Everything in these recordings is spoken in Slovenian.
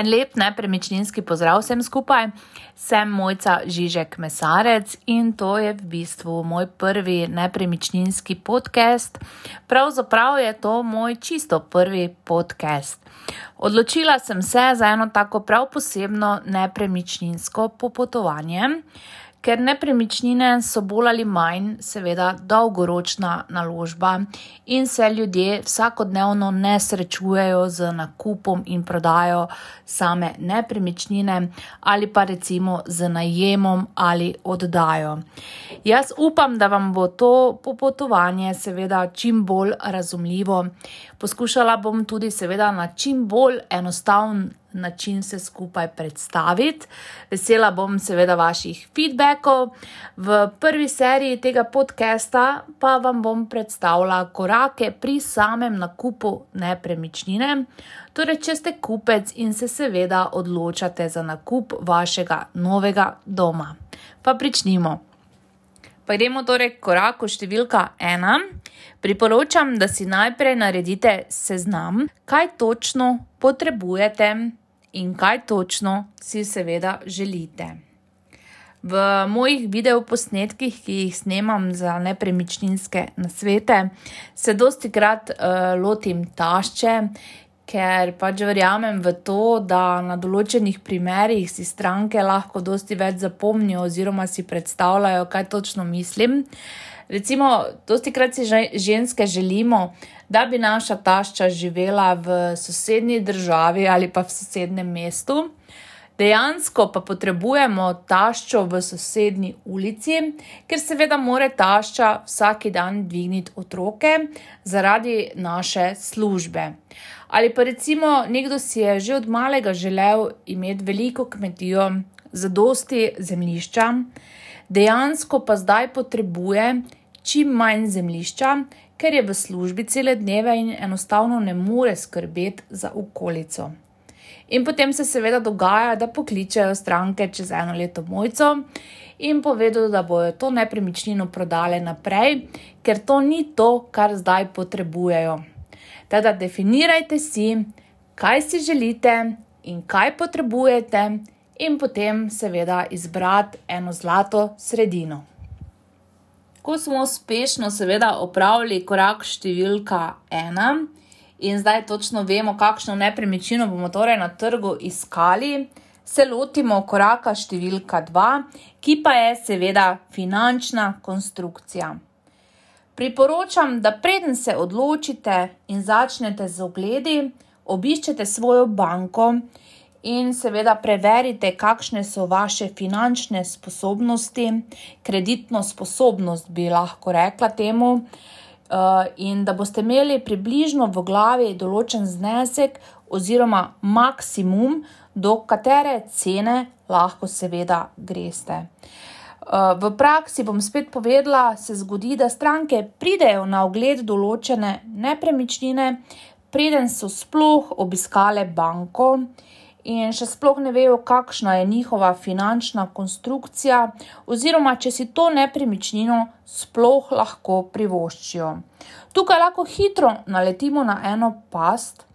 En lep nepremičninski pozdrav vsem skupaj. Sem mojca Žižek Mesarec in to je v bistvu moj prvi nepremičninski podcast. Pravzaprav je to moj čisto prvi podcast. Odločila sem se za eno tako prav posebno nepremičninsko popotovanje ker nepremičnine so bolj ali manj, seveda, dolgoročna naložba in se ljudje vsakodnevno ne srečujejo z nakupom in prodajo same nepremičnine ali pa recimo z najemom ali oddajo. Jaz upam, da vam bo to popotovanje seveda čim bolj razumljivo. Poskušala bom tudi seveda na čim bolj enostaven način se skupaj predstaviti. Vesela bom seveda vaših feedbackov. V prvi seriji tega podcasta pa vam bom predstavila korake pri samem nakupu nepremičnine. Torej, če ste kupec in se seveda odločate za nakup vašega novega doma. Pa pričnimo. Pa gremo torej k koraku številka ena. Priporočam, da si najprej naredite seznam, kaj točno potrebujete in kaj točno si seveda želite. V mojih videoposnetkih, ki jih snemam za nepremičninske nasvete, se dosti krat uh, lotim tašče, ker pač verjamem v to, da na določenih primerjih si stranke lahko dosti več zapomnijo oziroma si predstavljajo, kaj točno mislim. Recimo, dosti krat si ženske želimo, da bi naša tašča živela v sosednji državi ali pa v sosednjem mestu. Dejansko pa potrebujemo taščo v sosednji ulici, ker seveda mora tašča vsak dan dvigniti otroke zaradi naše službe. Ali pa recimo nekdo si je že od malega želel imeti veliko kmetijo, zadosti zemljišča, dejansko pa zdaj potrebuje čim manj zemljišča, ker je v službi cele dneve in enostavno ne more skrbeti za okolico. In potem se seveda dogaja, da pokličejo stranke čez eno leto mojco in povedo, da bojo to nepremičnino prodale naprej, ker to ni to, kar zdaj potrebujejo. Teda definirajte si, kaj si želite in kaj potrebujete, in potem seveda izbrati eno zlato sredino. Ko smo uspešno, seveda, opravili korak številka ena in zdaj točno vemo, kakšno nepremičnino bomo torej na trgu iskali, se lotimo koraka številka dva, ki pa je seveda finančna konstrukcija. Priporočam, da preden se odločite in začnete z ogledi, obiščete svojo banko in seveda preverite, kakšne so vaše finančne sposobnosti, kreditno sposobnost bi lahko rekla temu, eh, in da boste imeli približno v glavi določen znesek oziroma maksimum, do katere cene lahko seveda greste. Eh, v praksi bom spet povedala, se zgodi, da stranke pridejo na ogled določene nepremičnine, preden so sploh obiskale banko in še sploh ne vejo, kakšna je njihova finančna konstrukcija, oziroma če si to nepremičnino sploh lahko privoščijo. Tukaj lahko hitro naletimo na eno past.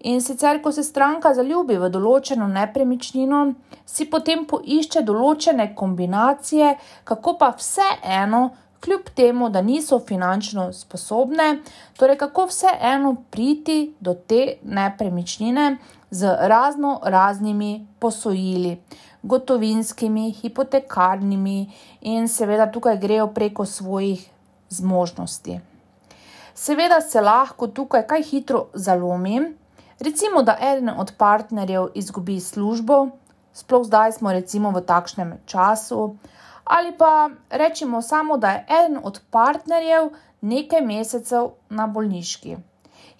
In sicer, ko se stranka zaljubi v določeno nepremičnino, si potem poišče določene kombinacije, kako pa vseeno kljub temu, da niso finančno sposobne, torej kako vseeno priti do te nepremičnine z razno raznimi posojili, gotovinskimi, hipotekarnimi in seveda tukaj grejo preko svojih zmožnosti. Seveda se lahko tukaj kaj hitro zalomi, recimo, da eden od partnerjev izgubi službo, sploh zdaj smo recimo v takšnem času, ali pa rečemo samo, da je eden od partnerjev nekaj mesecev na bolniški.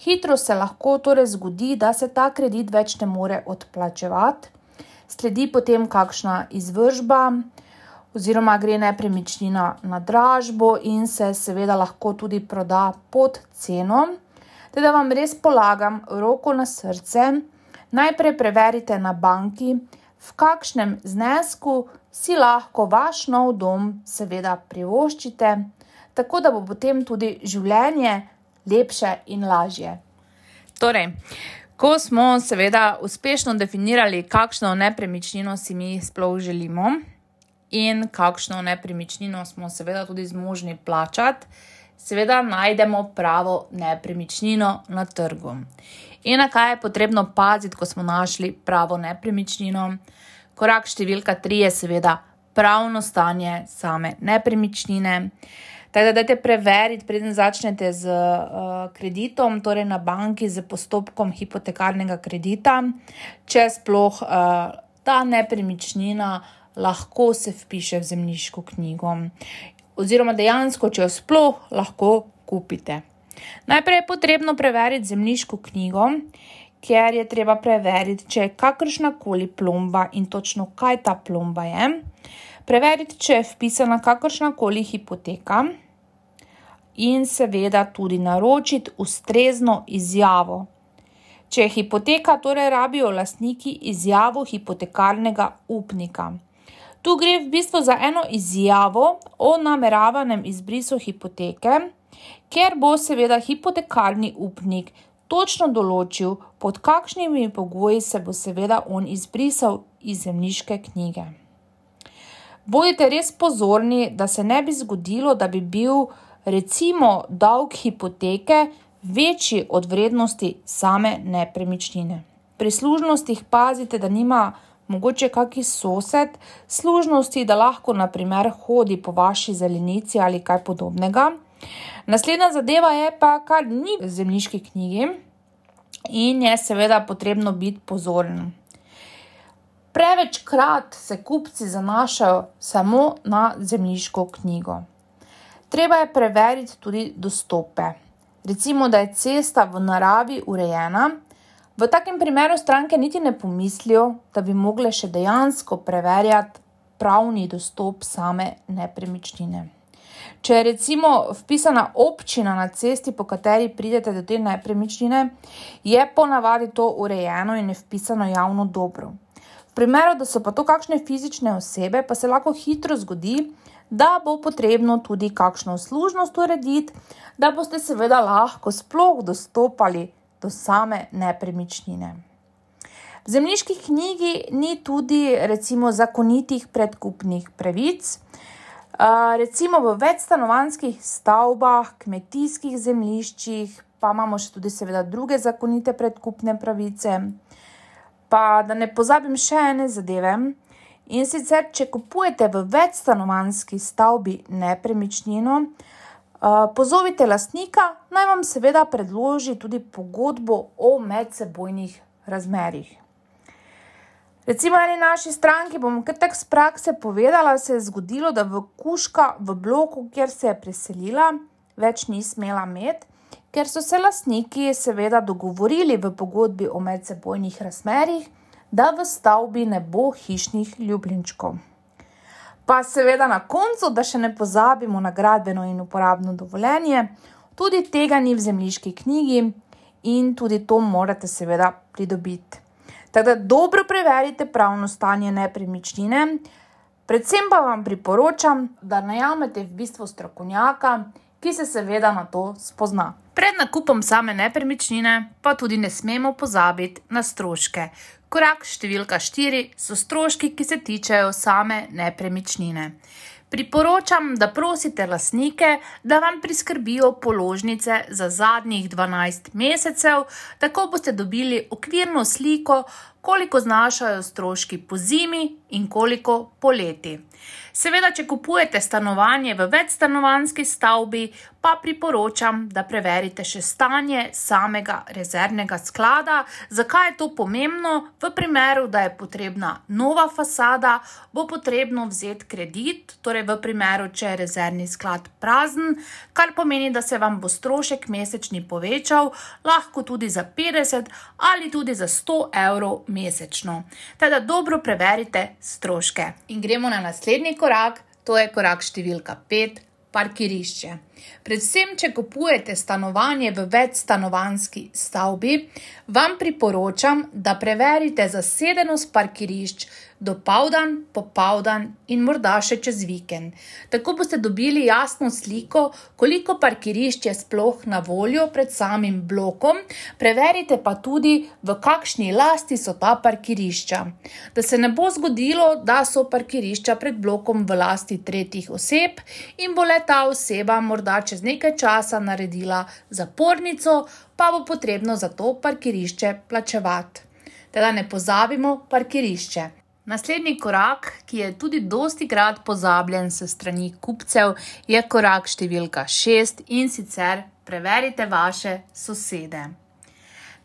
Hitro se lahko torej zgodi, da se ta kredit več ne more odplačevati, sledi potem kakšna izvržba, oziroma gre nepremičnina na dražbo in se seveda lahko tudi proda pod ceno. Teda vam res polagam roko na srce, najprej preverite na banki, v kakšnem znesku si lahko vaš nov dom, seveda, privoščite, tako da bo potem tudi življenje lepše in lažje. Torej, Ko smo seveda uspešno definirali, kakšno nepremičnino si mi sploh želimo in kakšno nepremičnino smo seveda tudi zmožni plačati, seveda najdemo pravo nepremičnino na trgu. In na kaj je potrebno paziti, ko smo našli pravo nepremičnino? Korak številka tri je seveda pravno stanje same nepremičnine. Tako da, dajte preveriti, preden začnete z uh, kreditom, torej na banki, z postopkom hipotekarnega kredita, če sploh uh, ta nepremičnina lahko se vpiše v zemljiško knjigo, oziroma dejansko, če jo sploh lahko kupite. Najprej je potrebno preveriti zemljiško knjigo, ker je treba preveriti, če je kakršna koli plomba in točno kaj ta plomba je. Preveriti, če je vpisana kakršna koli hipoteka, in seveda tudi naročiti ustrezno izjavo. Če je hipoteka, torej rabijo lastniki izjavo hipotekarnega upnika. Tu gre v bistvu za eno izjavo o nameravanem izbrisu hipoteke, ker bo seveda hipotekarni upnik točno določil, pod kakšnimi pogoji se bo seveda on izbrisal iz zemljiške knjige. Bodite res pozorni, da se ne bi zgodilo, da bi bil recimo dolg hipoteke večji od vrednosti same nepremičnine. Pri služnostih pazite, da nima mogoče kakšen sosed, služnosti, da lahko naprimer hodi po vaši zelenici ali kaj podobnega. Naslednja zadeva je pa, kar ni v zemljiški knjigi in je seveda potrebno biti pozoren. Prevečkrat se kupci zanašajo samo na zemljiško knjigo. Treba je preveriti tudi dostope. Recimo, da je cesta v naravi urejena, v takem primeru stranke niti ne pomislijo, da bi mogle še dejansko preverjati pravni dostop same nepremičnine. Če je recimo vpisana občina na cesti, po kateri pridete do te nepremičnine, je ponavadi to urejeno in je vpisano javno dobro. V primeru, da so pa to kakšne fizične osebe, pa se lahko hitro zgodi, da bo potrebno tudi kakšno služnost urediti, da boste seveda lahko sploh dostopali do same nepremičnine. V zemljiški knjigi ni tudi recimo zakonitih predkupnih pravic. Recimo v večstanovanskih stavbah, kmetijskih zemljiščih, pa imamo še tudi seveda druge zakonite predkupne pravice. Pa da ne pozabim še ene zadeve. In sicer, če kupujete v večstanovanski stavbi nepremičnino, pozovite lastnika, naj vam seveda predloži tudi pogodbo o medsebojnih razmerjih. Recimo, eni naši stranki, bom kar tak z prakse povedala, se je zgodilo, da v kuška v bloku, kjer se je preselila, več ni smela imeti ker so se lastniki seveda dogovorili v pogodbi o medsebojnih razmerjih, da v stavbi ne bo hišnih ljubljenčkov. Pa seveda na koncu, da še ne pozabimo na gradbeno in uporabno dovoljenje, tudi tega ni v zemljiški knjigi in tudi to morate seveda pridobiti. Tako da dobro preverite pravno stanje nepremičnine, predvsem pa vam priporočam, da najamete v bistvu strokovnjaka, ki se seveda na to spozna. Nakupom same nepremičnine pa tudi ne smemo pozabiti na stroške. Korak številka štiri so stroški, ki se tičejo same nepremičnine. Priporočam, da prosite lastnike, da vam priskrbijo položnice za zadnjih 12 mesecev, tako boste dobili okvirno sliko, koliko znašajo stroški po zimi in koliko po leti. Seveda, če kupujete stanovanje v večstanovanski stavbi, pa priporočam, da preverite še stanje samega rezervnega sklada. Zakaj je to pomembno? V primeru, da je potrebna nova fasada, bo potrebno vzeti kredit, torej v primeru, če je rezervni sklad prazen, kar pomeni, da se vam bo strošek mesečni povečal, lahko tudi za 50 ali tudi za 100 evrov mesečno. Teda dobro preverite stroške. In gremo na naslednji korak, to je korak številka 5, parkirišče. Predvsem, če kupujete stanovanje v večstanovanski stavbi, vam priporočam, da preverite zasedenost parkirišč do povdan, popovdan in morda še čez vikend. Tako boste dobili jasno sliko, koliko parkirišč je sploh na voljo pred samim blokom, preverite pa tudi, v kakšni lasti so ta parkirišča. Da se ne bo zgodilo, da so parkirišča pred blokom v lasti tretjih oseb in bo le ta oseba morda čez nekaj časa naredila zapornico, pa bo potrebno za to parkirišče plačevati. Teda ne pozabimo parkirišče. Naslednji korak, ki je tudi dosti krat pozabljen s strani kupcev, je korak številka šest in sicer preverite vaše sosede.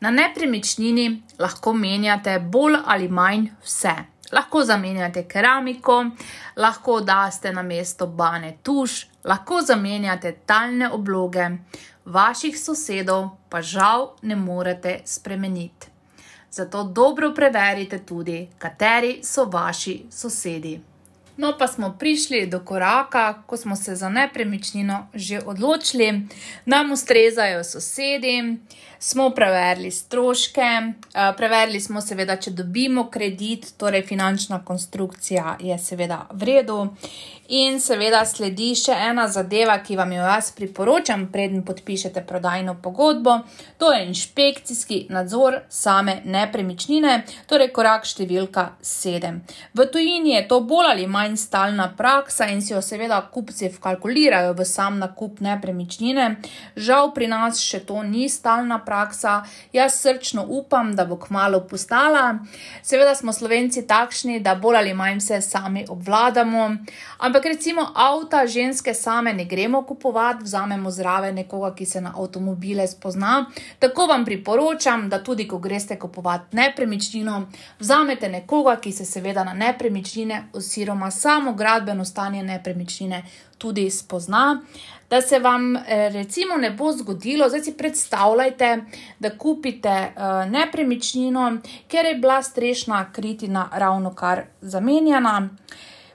Na nepremičnini lahko menjate bolj ali manj vse. Lahko zamenjate keramiko, lahko daste na mesto bane tuš, lahko zamenjate talne obloge, vaših sosedov pa žal ne morete spremeniti zato dobro preverite tudi, kateri so vaši sosedi. No, pa smo prišli do koraka, ko smo se za nepremičnino že odločili, nam ustrezajo sosedi, smo preverili stroške, eh, preverili smo seveda, če dobimo kredit, torej finančna konstrukcija je seveda v redu. In seveda sledi še ena zadeva, ki vam jo jaz priporočam, preden podpišete prodajno pogodbo, to je inšpekcijski nadzor same nepremičnine, torej korak številka 7. V tujini je to bolj ali manj stalna praksa in si jo seveda kupci vkalkulirajo v sam nakup nepremičnine. Žal pri nas še to ni stalna praksa, jaz srčno upam, da bo kmalo postala. Seveda smo slovenci takšni, da bolj ali manj vse sami obvladamo. Ampak recimo avta ženske same ne gremo kupovati, vzamemo zraven nekoga, ki se na avtomobile spozna. Tako vam priporočam, da tudi, ko greste kupovati nepremičnino, vzamete nekoga, ki se seveda na nepremičnine oziroma samo gradbeno stanje nepremičnine tudi spozna. Da se vam eh, recimo ne bo zgodilo, zdaj si predstavljajte, da kupite uh, nepremičnino, ker je bila strešna kritina ravno kar zamenjana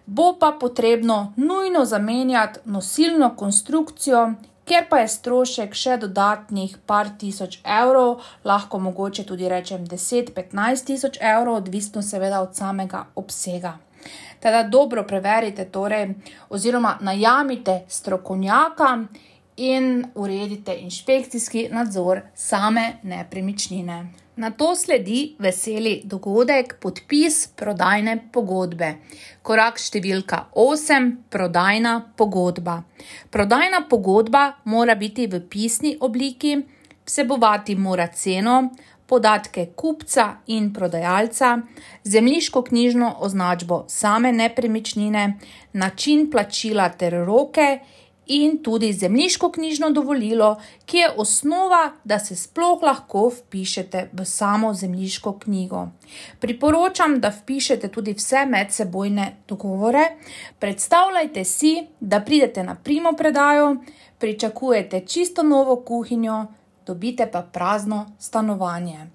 bo pa potrebno nujno zamenjati nosilno konstrukcijo, ker pa je strošek še dodatnih par tisoč evrov, lahko mogoče tudi rečem 10-15 tisoč evrov, odvisno seveda od samega obsega. Teda dobro preverite, torej, oziroma najamite strokovnjaka in uredite inšpekcijski nadzor same nepremičnine. Na to sledi veseli dogodek, podpis prodajne pogodbe. Korak številka 8: prodajna pogodba. Prodajna pogodba mora biti v pisni obliki, vsebovati mora ceno, podatke kupca in prodajalca, zemljiško knjižno označbo same nepremičnine, način plačila ter roke in tudi zemljiško knjižno dovolilo, ki je osnova, da se sploh lahko vpišete v samo zemljiško knjigo. Priporočam, da vpišete tudi vse medsebojne dogovore. Predstavljajte si, da pridete na primo predajo, pričakujete čisto novo kuhinjo, dobite pa prazno stanovanje.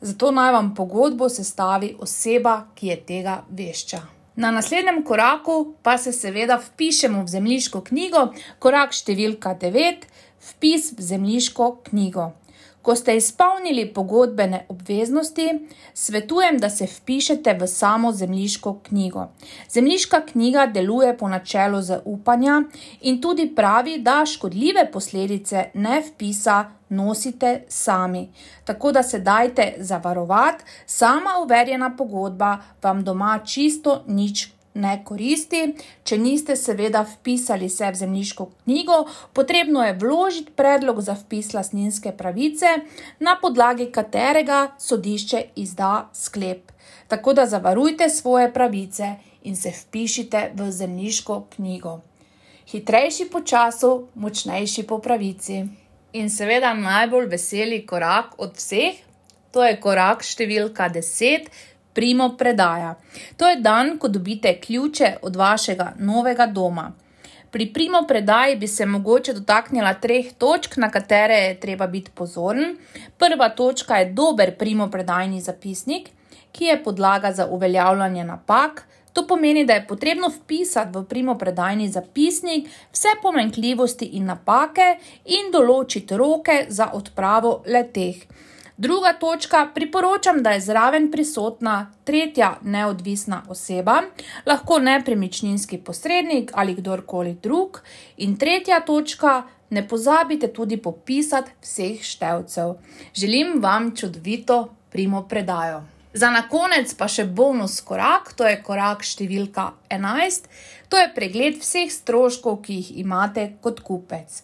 Zato naj vam pogodbo sestavi oseba, ki je tega vešča. Na naslednjem koraku pa se seveda vpišemo v zemljiško knjigo, korak številka 9, vpis v zemljiško knjigo. Ko ste izpolnili pogodbene obveznosti, svetujem, da se vpišete v samo zemljiško knjigo. Zemljiška knjiga deluje po načelu zaupanja in tudi pravi, da škodljive posledice ne vpisa nosite sami. Tako da se dajte zavarovati, sama uverjena pogodba vam doma čisto nič ne koristi. Če niste seveda vpisali se v zemljiško knjigo, potrebno je vložiti predlog za vpis lasninske pravice, na podlagi katerega sodišče izda sklep. Tako da zavarujte svoje pravice in se vpišite v zemljiško knjigo. Hitrejši po času, močnejši po pravici. In seveda najbolj veseli korak od vseh, to je korak številka 10, primo predaja. To je dan, ko dobite ključe od vašega novega doma. Pri primo predaji bi se mogoče dotaknila treh točk, na katere je treba biti pozoren. Prva točka je dober primo predajni zapisnik, ki je podlaga za uveljavljanje napak, To pomeni, da je potrebno vpisati v primopredajni zapisnik vse pomenkljivosti in napake in določiti roke za odpravo leteh. Druga točka, priporočam, da je zraven prisotna tretja neodvisna oseba, lahko nepremičninski posrednik ali kdorkoli drug. In tretja točka, ne pozabite tudi popisati vseh števcev. Želim vam čudovito primo predajo. Za na konec pa še bonus korak, to je korak številka 11, to je pregled vseh stroškov, ki jih imate kot kupec.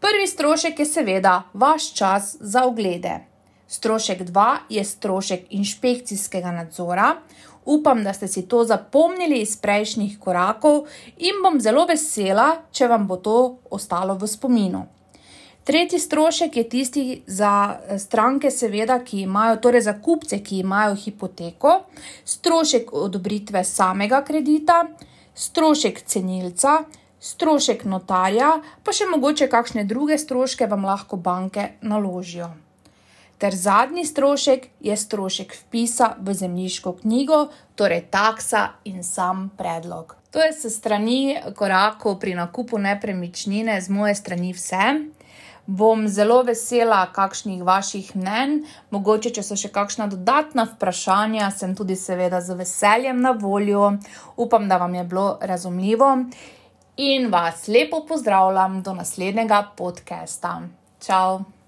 Prvi strošek je seveda vaš čas za oglede. Strošek 2 je strošek inšpekcijskega nadzora. Upam, da ste si to zapomnili iz prejšnjih korakov in bom zelo vesela, če vam bo to ostalo v spominu. Tretji strošek je tisti za eh, stranke, seveda, ki imajo, torej za kupce, ki imajo hipoteko, strošek odobritve samega kredita, strošek cenilca, strošek notarja, pa še mogoče kakšne druge stroške vam lahko banke naložijo ter zadnji strošek je strošek vpisa v zemljiško knjigo, torej taksa in sam predlog. To je se strani korakov pri nakupu nepremičnine, z moje strani vse. Bom zelo vesela kakšnih vaših mnen, mogoče, če so še kakšna dodatna vprašanja, sem tudi seveda z veseljem na voljo. Upam, da vam je bilo razumljivo in vas lepo pozdravljam do naslednjega podcasta. Ciao!